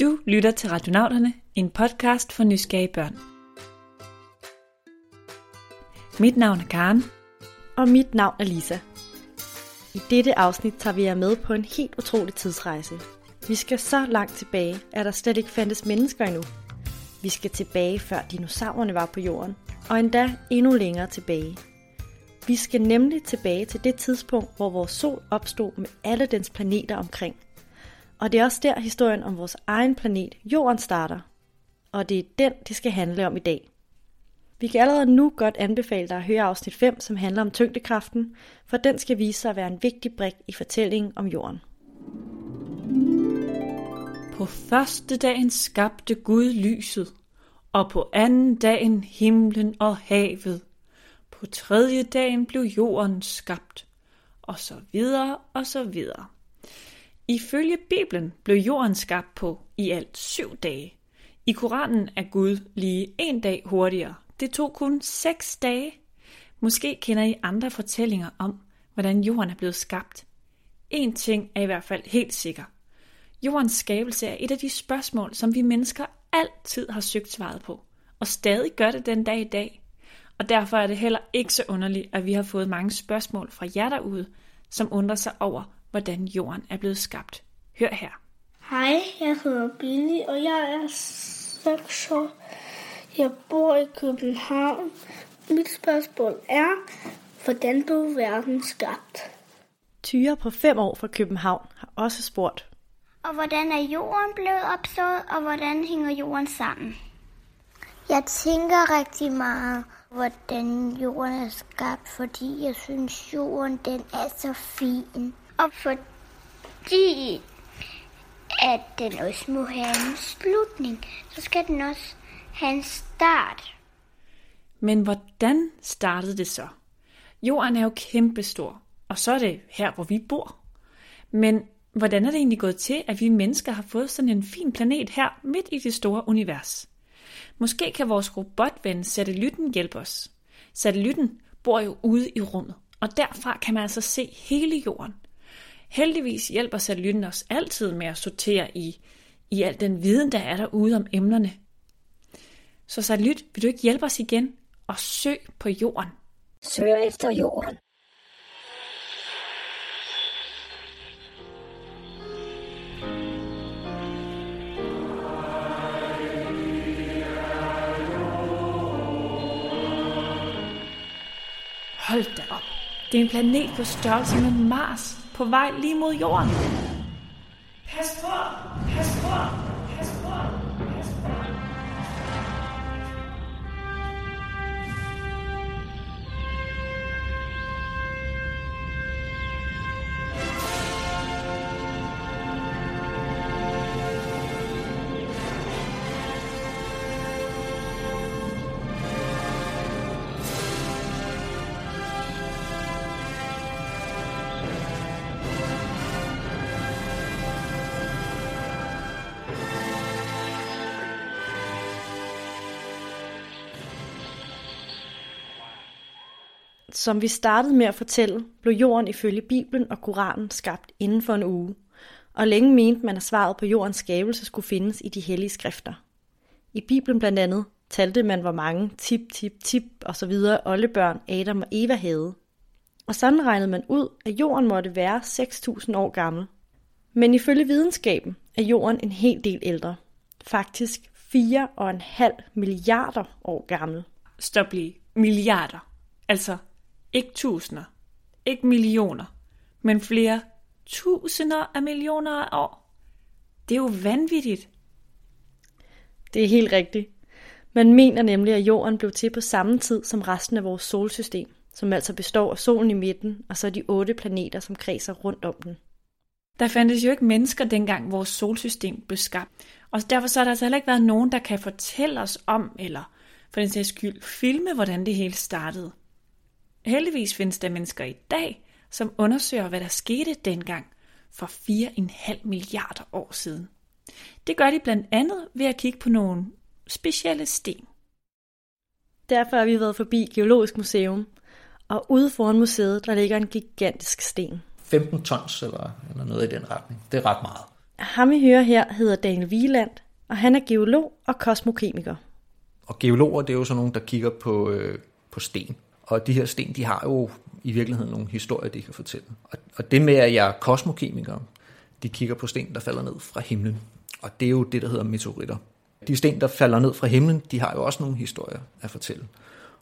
Du lytter til Radionauterne, en podcast for nysgerrige børn. Mit navn er Karen. Og mit navn er Lisa. I dette afsnit tager vi jer med på en helt utrolig tidsrejse. Vi skal så langt tilbage, at der slet ikke fandtes mennesker endnu. Vi skal tilbage før dinosaurerne var på jorden, og endda endnu længere tilbage. Vi skal nemlig tilbage til det tidspunkt, hvor vores sol opstod med alle dens planeter omkring. Og det er også der historien om vores egen planet, Jorden, starter. Og det er den, det skal handle om i dag. Vi kan allerede nu godt anbefale dig at høre afsnit 5, som handler om tyngdekraften, for den skal vise sig at være en vigtig brik i fortællingen om Jorden. På første dagen skabte Gud lyset, og på anden dagen himlen og havet. På tredje dagen blev jorden skabt, og så videre og så videre. Ifølge Bibelen blev jorden skabt på i alt syv dage. I Koranen er Gud lige en dag hurtigere. Det tog kun seks dage. Måske kender I andre fortællinger om, hvordan jorden er blevet skabt. En ting er i hvert fald helt sikker. Jordens skabelse er et af de spørgsmål, som vi mennesker altid har søgt svaret på, og stadig gør det den dag i dag. Og derfor er det heller ikke så underligt, at vi har fået mange spørgsmål fra jer derude, som undrer sig over, hvordan jorden er blevet skabt. Hør her. Hej, jeg hedder Billy, og jeg er 6 år. Jeg bor i København. Mit spørgsmål er, hvordan blev verden skabt? Tyre på 5 år fra København har også spurgt. Og hvordan er jorden blevet opstået, og hvordan hænger jorden sammen? Jeg tænker rigtig meget, hvordan jorden er skabt, fordi jeg synes, jorden den er så fin. Og fordi at den også må have en slutning, så skal den også have en start. Men hvordan startede det så? Jorden er jo kæmpestor, og så er det her, hvor vi bor. Men hvordan er det egentlig gået til, at vi mennesker har fået sådan en fin planet her midt i det store univers? Måske kan vores robotven satellitten hjælpe os. Satellitten bor jo ude i rummet, og derfra kan man altså se hele jorden. Heldigvis hjælper satellitten os altid med at sortere i, i al den viden, der er derude om emnerne. Så satellit, vil du ikke hjælpe os igen og søg på jorden? Søg efter jorden. Hold da op. Det er en planet på størrelse med Mars på vej lige mod jorden. Pas på! Som vi startede med at fortælle, blev jorden ifølge Bibelen og Koranen skabt inden for en uge, og længe mente man, at svaret på jordens skabelse skulle findes i de hellige skrifter. I Bibelen blandt andet talte man, hvor mange tip, tip, tip og så videre oldebørn Adam og Eva havde. Og sådan regnede man ud, at jorden måtte være 6.000 år gammel. Men ifølge videnskaben er jorden en hel del ældre. Faktisk 4,5 milliarder år gammel. Stop lige. Milliarder. Altså ikke tusinder, ikke millioner, men flere tusinder af millioner af år. Det er jo vanvittigt. Det er helt rigtigt. Man mener nemlig, at jorden blev til på samme tid som resten af vores solsystem, som altså består af solen i midten, og så de otte planeter, som kredser rundt om den. Der fandtes jo ikke mennesker dengang vores solsystem blev skabt, og derfor så har der altså heller ikke været nogen, der kan fortælle os om, eller for den sags skyld filme, hvordan det hele startede. Heldigvis findes der mennesker i dag, som undersøger, hvad der skete dengang for 4,5 milliarder år siden. Det gør de blandt andet ved at kigge på nogle specielle sten. Derfor har vi været forbi Geologisk Museum, og ude foran museet, der ligger en gigantisk sten. 15 tons eller, eller noget i den retning. Det er ret meget. Ham vi hører her hedder Daniel Wieland, og han er geolog og kosmokemiker. Og geologer, det er jo sådan nogen, der kigger på, øh, på sten. Og de her sten, de har jo i virkeligheden nogle historier, de kan fortælle. Og, og det med, at jeg er kosmokemiker, de kigger på sten, der falder ned fra himlen. Og det er jo det, der hedder meteoritter. De sten, der falder ned fra himlen, de har jo også nogle historier at fortælle.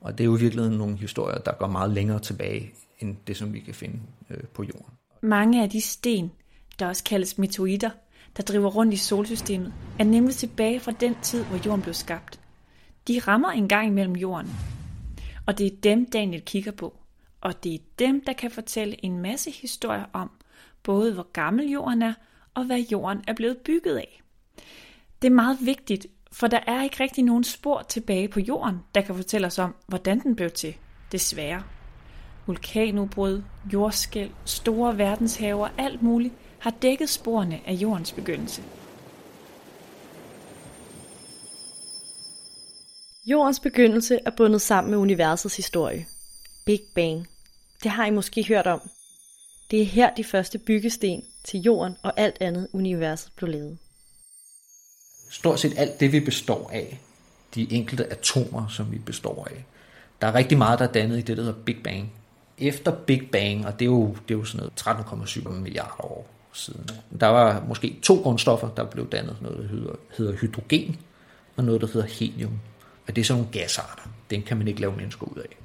Og det er jo i virkeligheden nogle historier, der går meget længere tilbage, end det, som vi kan finde øh, på jorden. Mange af de sten, der også kaldes meteoritter, der driver rundt i solsystemet, er nemlig tilbage fra den tid, hvor jorden blev skabt. De rammer en gang imellem jorden. Og det er dem, Daniel kigger på. Og det er dem, der kan fortælle en masse historier om, både hvor gammel jorden er, og hvad jorden er blevet bygget af. Det er meget vigtigt, for der er ikke rigtig nogen spor tilbage på jorden, der kan fortælle os om, hvordan den blev til, desværre. Vulkanudbrud, jordskæl, store verdenshaver, alt muligt har dækket sporene af jordens begyndelse. Jordens begyndelse er bundet sammen med universets historie. Big Bang. Det har I måske hørt om. Det er her de første byggesten til jorden og alt andet universet blev lavet. Stort set alt det, vi består af, de enkelte atomer, som vi består af, der er rigtig meget, der er dannet i det, der hedder Big Bang. Efter Big Bang, og det er jo, det er jo sådan noget 13,7 milliarder år siden, der var måske to grundstoffer, der blev dannet. Noget, der hedder, hedder hydrogen, og noget, der hedder helium. Og det er sådan nogle gasarter. Den kan man ikke lave mennesker ud af.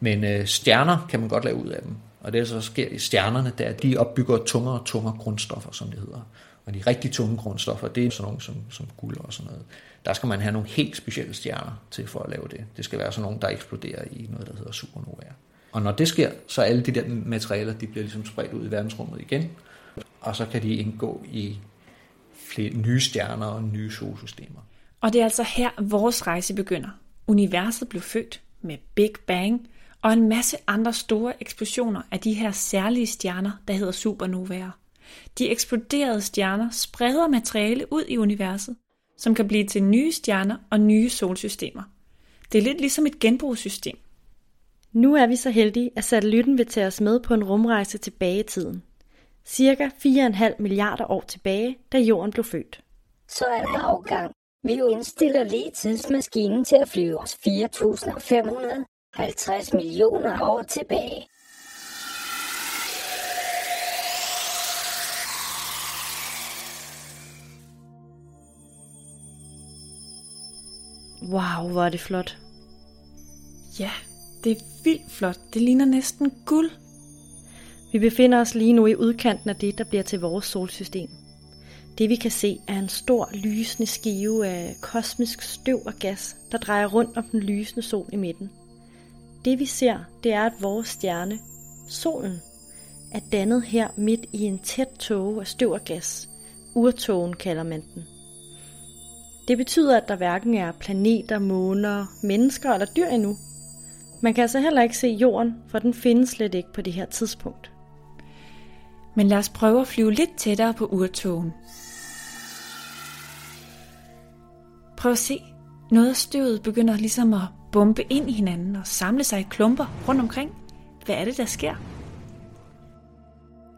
Men øh, stjerner kan man godt lave ud af dem. Og det, der så sker i stjernerne, det er, at de opbygger tungere og tungere grundstoffer, som det hedder. Og de rigtig tunge grundstoffer, det er sådan nogle som, som guld og sådan noget. Der skal man have nogle helt specielle stjerner til for at lave det. Det skal være sådan nogle, der eksploderer i noget, der hedder supernovaer. Og når det sker, så er alle de der materialer, de bliver ligesom spredt ud i verdensrummet igen. Og så kan de indgå i flere nye stjerner og nye solsystemer. Og det er altså her, vores rejse begynder. Universet blev født med Big Bang og en masse andre store eksplosioner af de her særlige stjerner, der hedder supernovaer. De eksploderede stjerner spreder materiale ud i universet, som kan blive til nye stjerner og nye solsystemer. Det er lidt ligesom et genbrugssystem. Nu er vi så heldige, at satellitten vil tage os med på en rumrejse tilbage i tiden. Cirka 4,5 milliarder år tilbage, da jorden blev født. Så er der afgang. Vi indstiller lige tidsmaskinen til at flyve os 4.550 millioner år tilbage. Wow, hvor er det flot. Ja, det er vildt flot. Det ligner næsten guld. Vi befinder os lige nu i udkanten af det, der bliver til vores solsystem. Det vi kan se er en stor lysende skive af kosmisk støv og gas, der drejer rundt om den lysende sol i midten. Det vi ser, det er, at vores stjerne, solen, er dannet her midt i en tæt tåge af støv og gas. Urtågen kalder man den. Det betyder, at der hverken er planeter, måner, mennesker eller dyr endnu. Man kan altså heller ikke se jorden, for den findes slet ikke på det her tidspunkt. Men lad os prøve at flyve lidt tættere på urtogen. Prøv at se. Noget af støvet begynder ligesom at bombe ind i hinanden og samle sig i klumper rundt omkring. Hvad er det, der sker?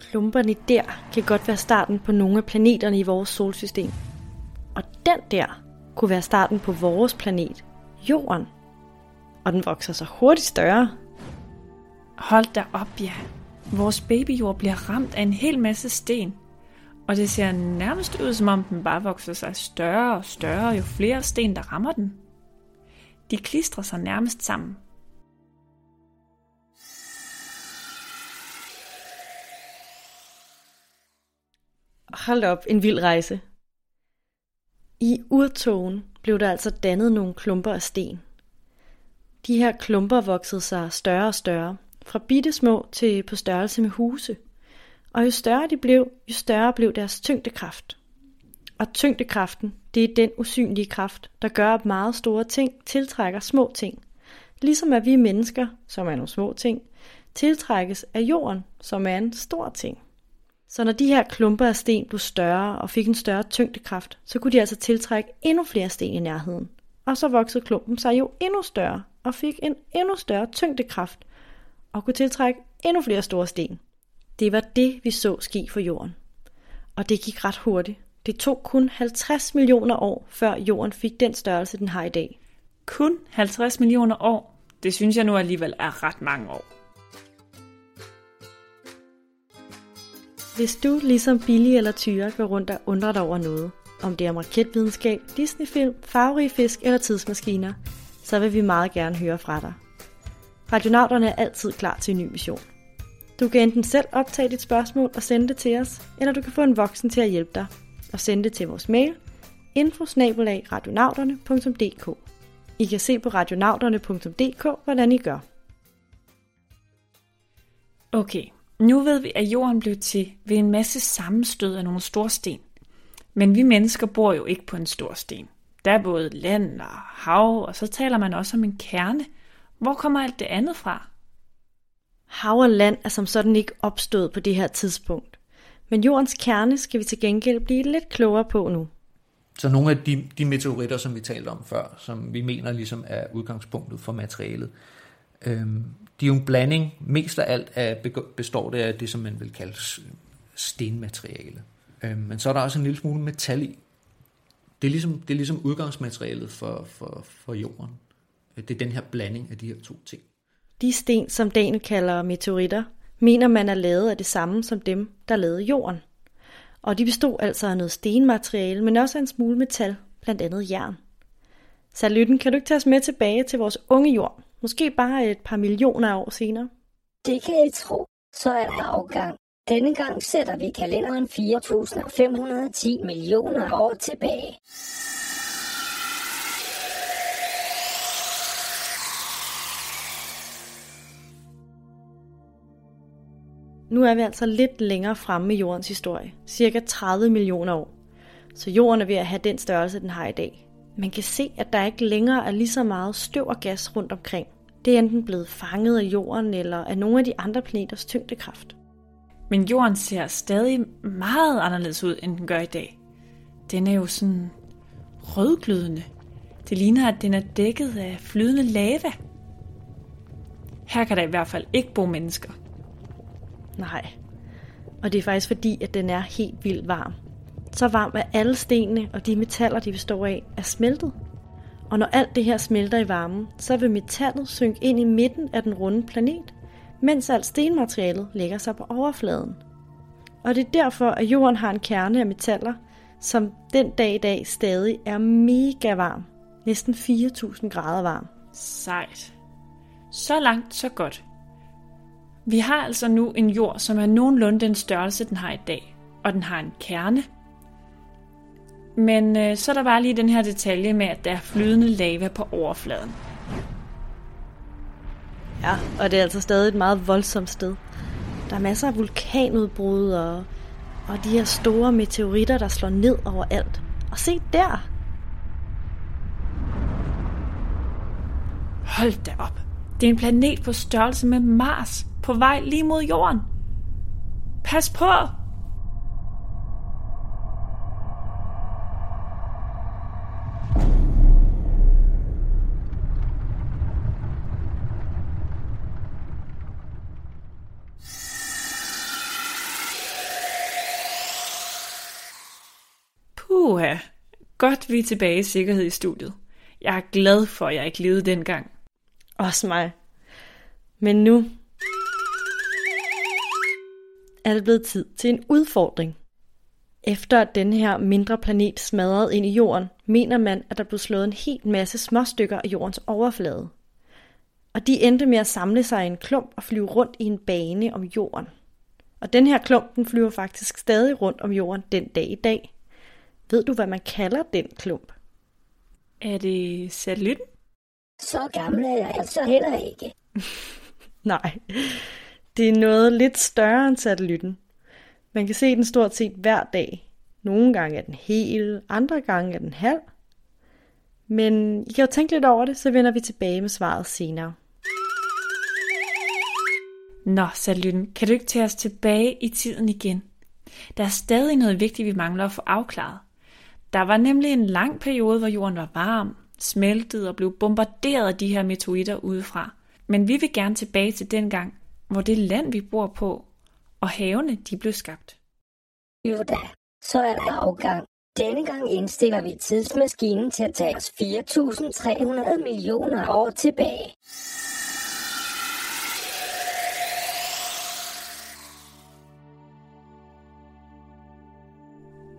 Klumperne der kan godt være starten på nogle af planeterne i vores solsystem. Og den der kunne være starten på vores planet, Jorden. Og den vokser så hurtigt større. Hold da op, ja. Vores babyjord bliver ramt af en hel masse sten. Og det ser nærmest ud, som om den bare vokser sig større og større, jo flere sten, der rammer den. De klistrer sig nærmest sammen. Hold op, en vild rejse. I urtogen blev der altså dannet nogle klumper af sten. De her klumper voksede sig større og større, fra bitte små til på størrelse med huse. Og jo større de blev, jo større blev deres tyngdekraft. Og tyngdekraften, det er den usynlige kraft, der gør, at meget store ting tiltrækker små ting. Ligesom at vi mennesker, som er nogle små ting, tiltrækkes af jorden, som er en stor ting. Så når de her klumper af sten blev større og fik en større tyngdekraft, så kunne de altså tiltrække endnu flere sten i nærheden. Og så voksede klumpen sig jo endnu større og fik en endnu større tyngdekraft og kunne tiltrække endnu flere store sten. Det var det, vi så ske for jorden. og det gik ret hurtigt. Det tog kun 50 millioner år, før jorden fik den størrelse, den har i dag. Kun 50 millioner år? Det synes jeg nu alligevel er ret mange år. Hvis du, ligesom Billy eller Tyre, går rundt og undrer dig over noget, om det er om raketvidenskab, Disneyfilm, farverige fisk eller tidsmaskiner, så vil vi meget gerne høre fra dig. Radionauterne er altid klar til en ny mission. Du kan enten selv optage dit spørgsmål og sende det til os, eller du kan få en voksen til at hjælpe dig og sende det til vores mail infosnabelagradionauterne.dk I kan se på radionauterne.dk, hvordan I gør. Okay, nu ved vi, at jorden blev til ved en masse sammenstød af nogle store sten. Men vi mennesker bor jo ikke på en stor sten. Der er både land og hav, og så taler man også om en kerne. Hvor kommer alt det andet fra? Hav og land er som sådan ikke opstået på det her tidspunkt. Men jordens kerne skal vi til gengæld blive lidt klogere på nu. Så nogle af de, de meteoritter, som vi talte om før, som vi mener ligesom er udgangspunktet for materialet, øhm, de er jo en blanding. Mest af alt af, består det af det, som man vil kalde stenmateriale. Øhm, men så er der også en lille smule metal i. Det er ligesom, det er ligesom udgangsmaterialet for, for, for jorden. Det er den her blanding af de her to ting. De sten, som Daniel kalder meteoritter, mener man er lavet af det samme som dem, der lavede jorden. Og de bestod altså af noget stenmateriale, men også af en smule metal, blandt andet jern. Så Lytten, kan du ikke tage os med tilbage til vores unge jord? Måske bare et par millioner år senere? Det kan I tro. Så er der afgang. Denne gang sætter vi kalenderen 4.510 millioner år tilbage. Nu er vi altså lidt længere fremme i jordens historie, cirka 30 millioner år. Så jorden er ved at have den størrelse, den har i dag. Man kan se, at der ikke længere er lige så meget støv og gas rundt omkring. Det er enten blevet fanget af jorden eller af nogle af de andre planeters tyngdekraft. Men jorden ser stadig meget anderledes ud, end den gør i dag. Den er jo sådan rødglødende. Det ligner, at den er dækket af flydende lava. Her kan der i hvert fald ikke bo mennesker. Nej. Og det er faktisk fordi, at den er helt vildt varm. Så varm, at alle stenene og de metaller, de består af, er smeltet. Og når alt det her smelter i varmen, så vil metallet synke ind i midten af den runde planet, mens alt stenmaterialet lægger sig på overfladen. Og det er derfor, at jorden har en kerne af metaller, som den dag i dag stadig er mega varm. Næsten 4.000 grader varm. Sejt. Så langt, så godt. Vi har altså nu en jord, som er nogenlunde den størrelse, den har i dag. Og den har en kerne. Men øh, så er der bare lige den her detalje med, at der er flydende lava på overfladen. Ja, og det er altså stadig et meget voldsomt sted. Der er masser af vulkanudbrud og, og de her store meteoritter, der slår ned overalt. Og se der! Hold da op. Det er en planet på størrelse med Mars, på vej lige mod jorden. Pas på! Puha, godt vi er tilbage i sikkerhed i studiet. Jeg er glad for, at jeg ikke levede dengang. Også mig. Men nu er det blevet tid til en udfordring. Efter at denne her mindre planet smadrede ind i jorden, mener man, at der blev slået en hel masse småstykker af jordens overflade. Og de endte med at samle sig i en klump og flyve rundt i en bane om jorden. Og den her klump, den flyver faktisk stadig rundt om jorden den dag i dag. Ved du, hvad man kalder den klump? Er det satellitten? Så gammel er jeg altså heller ikke. Nej, det er noget lidt større end satellitten. Man kan se den stort set hver dag. Nogle gange er den hel, andre gange er den halv. Men I kan jo tænke lidt over det, så vender vi tilbage med svaret senere. Nå, satellitten, kan du ikke tage os tilbage i tiden igen? Der er stadig noget vigtigt, vi mangler at få afklaret. Der var nemlig en lang periode, hvor jorden var varm, smeltede og blev bombarderet af de her meteoritter udefra. Men vi vil gerne tilbage til den gang, hvor det land, vi bor på, og havene, de blev skabt. Jo da, så er der afgang. Denne gang indstiller vi tidsmaskinen til at tage os 4.300 millioner år tilbage.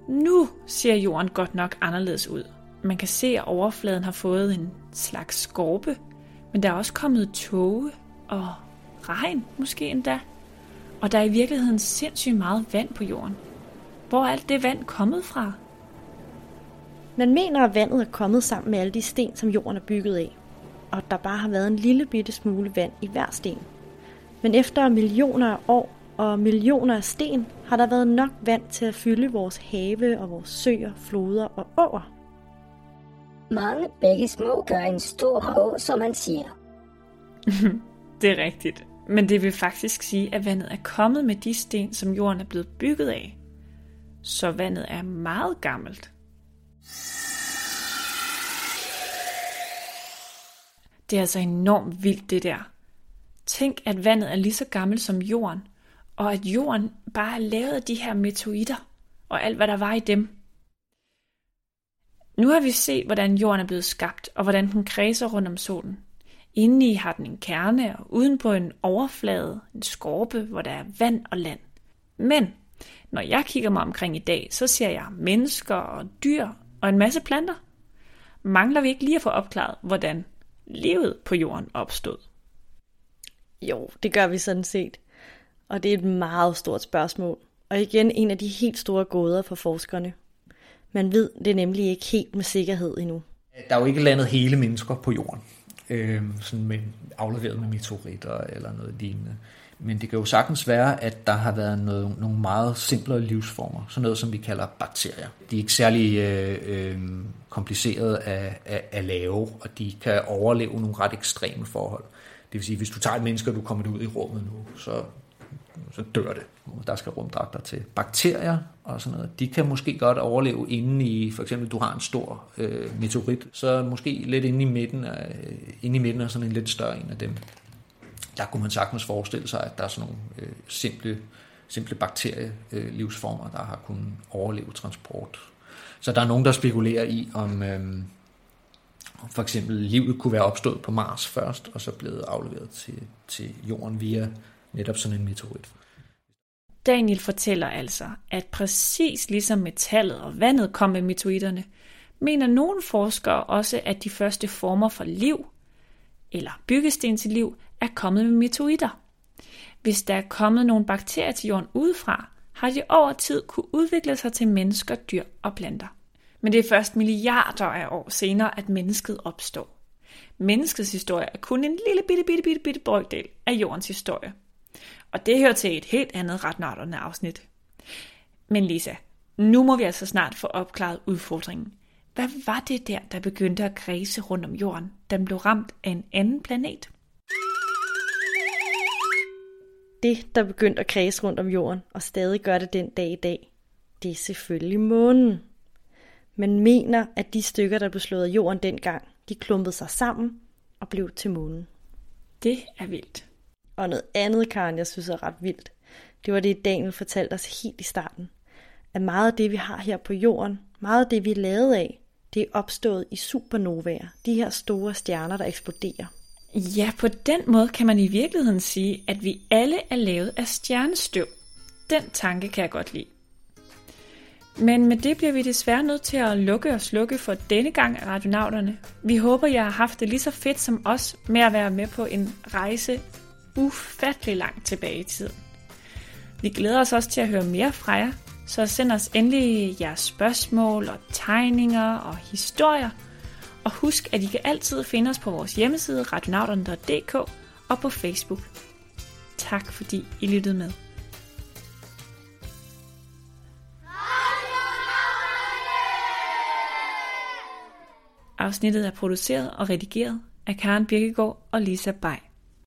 Nu ser jorden godt nok anderledes ud. Man kan se, at overfladen har fået en slags skorpe, men der er også kommet tåge og regn måske endda. Og der er i virkeligheden sindssygt meget vand på jorden. Hvor er alt det vand kommet fra? Man mener, at vandet er kommet sammen med alle de sten, som jorden er bygget af, og der bare har været en lille bitte smule vand i hver sten. Men efter millioner af år og millioner af sten, har der været nok vand til at fylde vores have og vores søer, floder og åer. Mange begge små gør en stor å, som man siger. Det er rigtigt. Men det vil faktisk sige, at vandet er kommet med de sten, som jorden er blevet bygget af. Så vandet er meget gammelt. Det er altså enormt vildt det der. Tænk, at vandet er lige så gammelt som jorden, og at jorden bare er lavet af de her meteoritter og alt, hvad der var i dem. Nu har vi set, hvordan jorden er blevet skabt, og hvordan den kredser rundt om solen. Indeni har den en kerne, og uden på en overflade, en skorpe, hvor der er vand og land. Men når jeg kigger mig omkring i dag, så ser jeg mennesker og dyr og en masse planter. Mangler vi ikke lige at få opklaret, hvordan livet på jorden opstod? Jo, det gør vi sådan set. Og det er et meget stort spørgsmål. Og igen en af de helt store gåder for forskerne. Man ved det nemlig ikke helt med sikkerhed endnu. Der er jo ikke landet hele mennesker på jorden, øh, sådan med, afleveret med meteoritter eller noget lignende. Men det kan jo sagtens være, at der har været noget, nogle meget simplere livsformer, sådan noget som vi kalder bakterier. De er ikke særlig øh, øh, komplicerede at, at, at lave, og de kan overleve nogle ret ekstreme forhold. Det vil sige, hvis du tager et menneske, og du kommer ud i rummet nu, så så dør det. Der skal rumdragter til. Bakterier og sådan noget, de kan måske godt overleve inde i, for eksempel du har en stor øh, meteorit, så måske lidt inde i midten af, øh, inde i midten af sådan en lidt større en af dem. Der kunne man sagtens forestille sig, at der er sådan nogle øh, simple, simple bakterielivsformer, øh, der har kunnet overleve transport. Så der er nogen, der spekulerer i, om øh, for eksempel livet kunne være opstået på Mars først, og så blevet afleveret til, til jorden via netop sådan en meteorit. Daniel fortæller altså, at præcis ligesom metallet og vandet kom med mitoiderne, mener nogle forskere også, at de første former for liv, eller byggesten til liv, er kommet med mitoider. Hvis der er kommet nogle bakterier til jorden udefra, har de over tid kunne udvikle sig til mennesker, dyr og planter. Men det er først milliarder af år senere, at mennesket opstår. Menneskets historie er kun en lille bitte, bitte, bitte, bitte brøkdel af jordens historie. Og det hører til et helt andet ret afsnit. Men Lisa, nu må vi altså snart få opklaret udfordringen. Hvad var det der, der begyndte at kredse rundt om jorden, den blev ramt af en anden planet? Det, der begyndte at kredse rundt om jorden, og stadig gør det den dag i dag, det er selvfølgelig månen. Man mener, at de stykker, der blev slået af jorden dengang, de klumpede sig sammen og blev til månen. Det er vildt. Og noget andet, Karen, jeg synes er ret vildt, det var det, Daniel fortalte os helt i starten. At meget af det, vi har her på jorden, meget af det, vi er lavet af, det er opstået i supernovaer. De her store stjerner, der eksploderer. Ja, på den måde kan man i virkeligheden sige, at vi alle er lavet af stjernestøv. Den tanke kan jeg godt lide. Men med det bliver vi desværre nødt til at lukke og slukke for denne gang af radionauterne. Vi håber, I har haft det lige så fedt som os med at være med på en rejse ufattelig langt tilbage i tiden. Vi glæder os også til at høre mere fra jer, så send os endelig jeres spørgsmål og tegninger og historier. Og husk, at I kan altid finde os på vores hjemmeside radionauterne.dk og på Facebook. Tak fordi I lyttede med. Afsnittet er produceret og redigeret af Karen Birkegaard og Lisa Bay.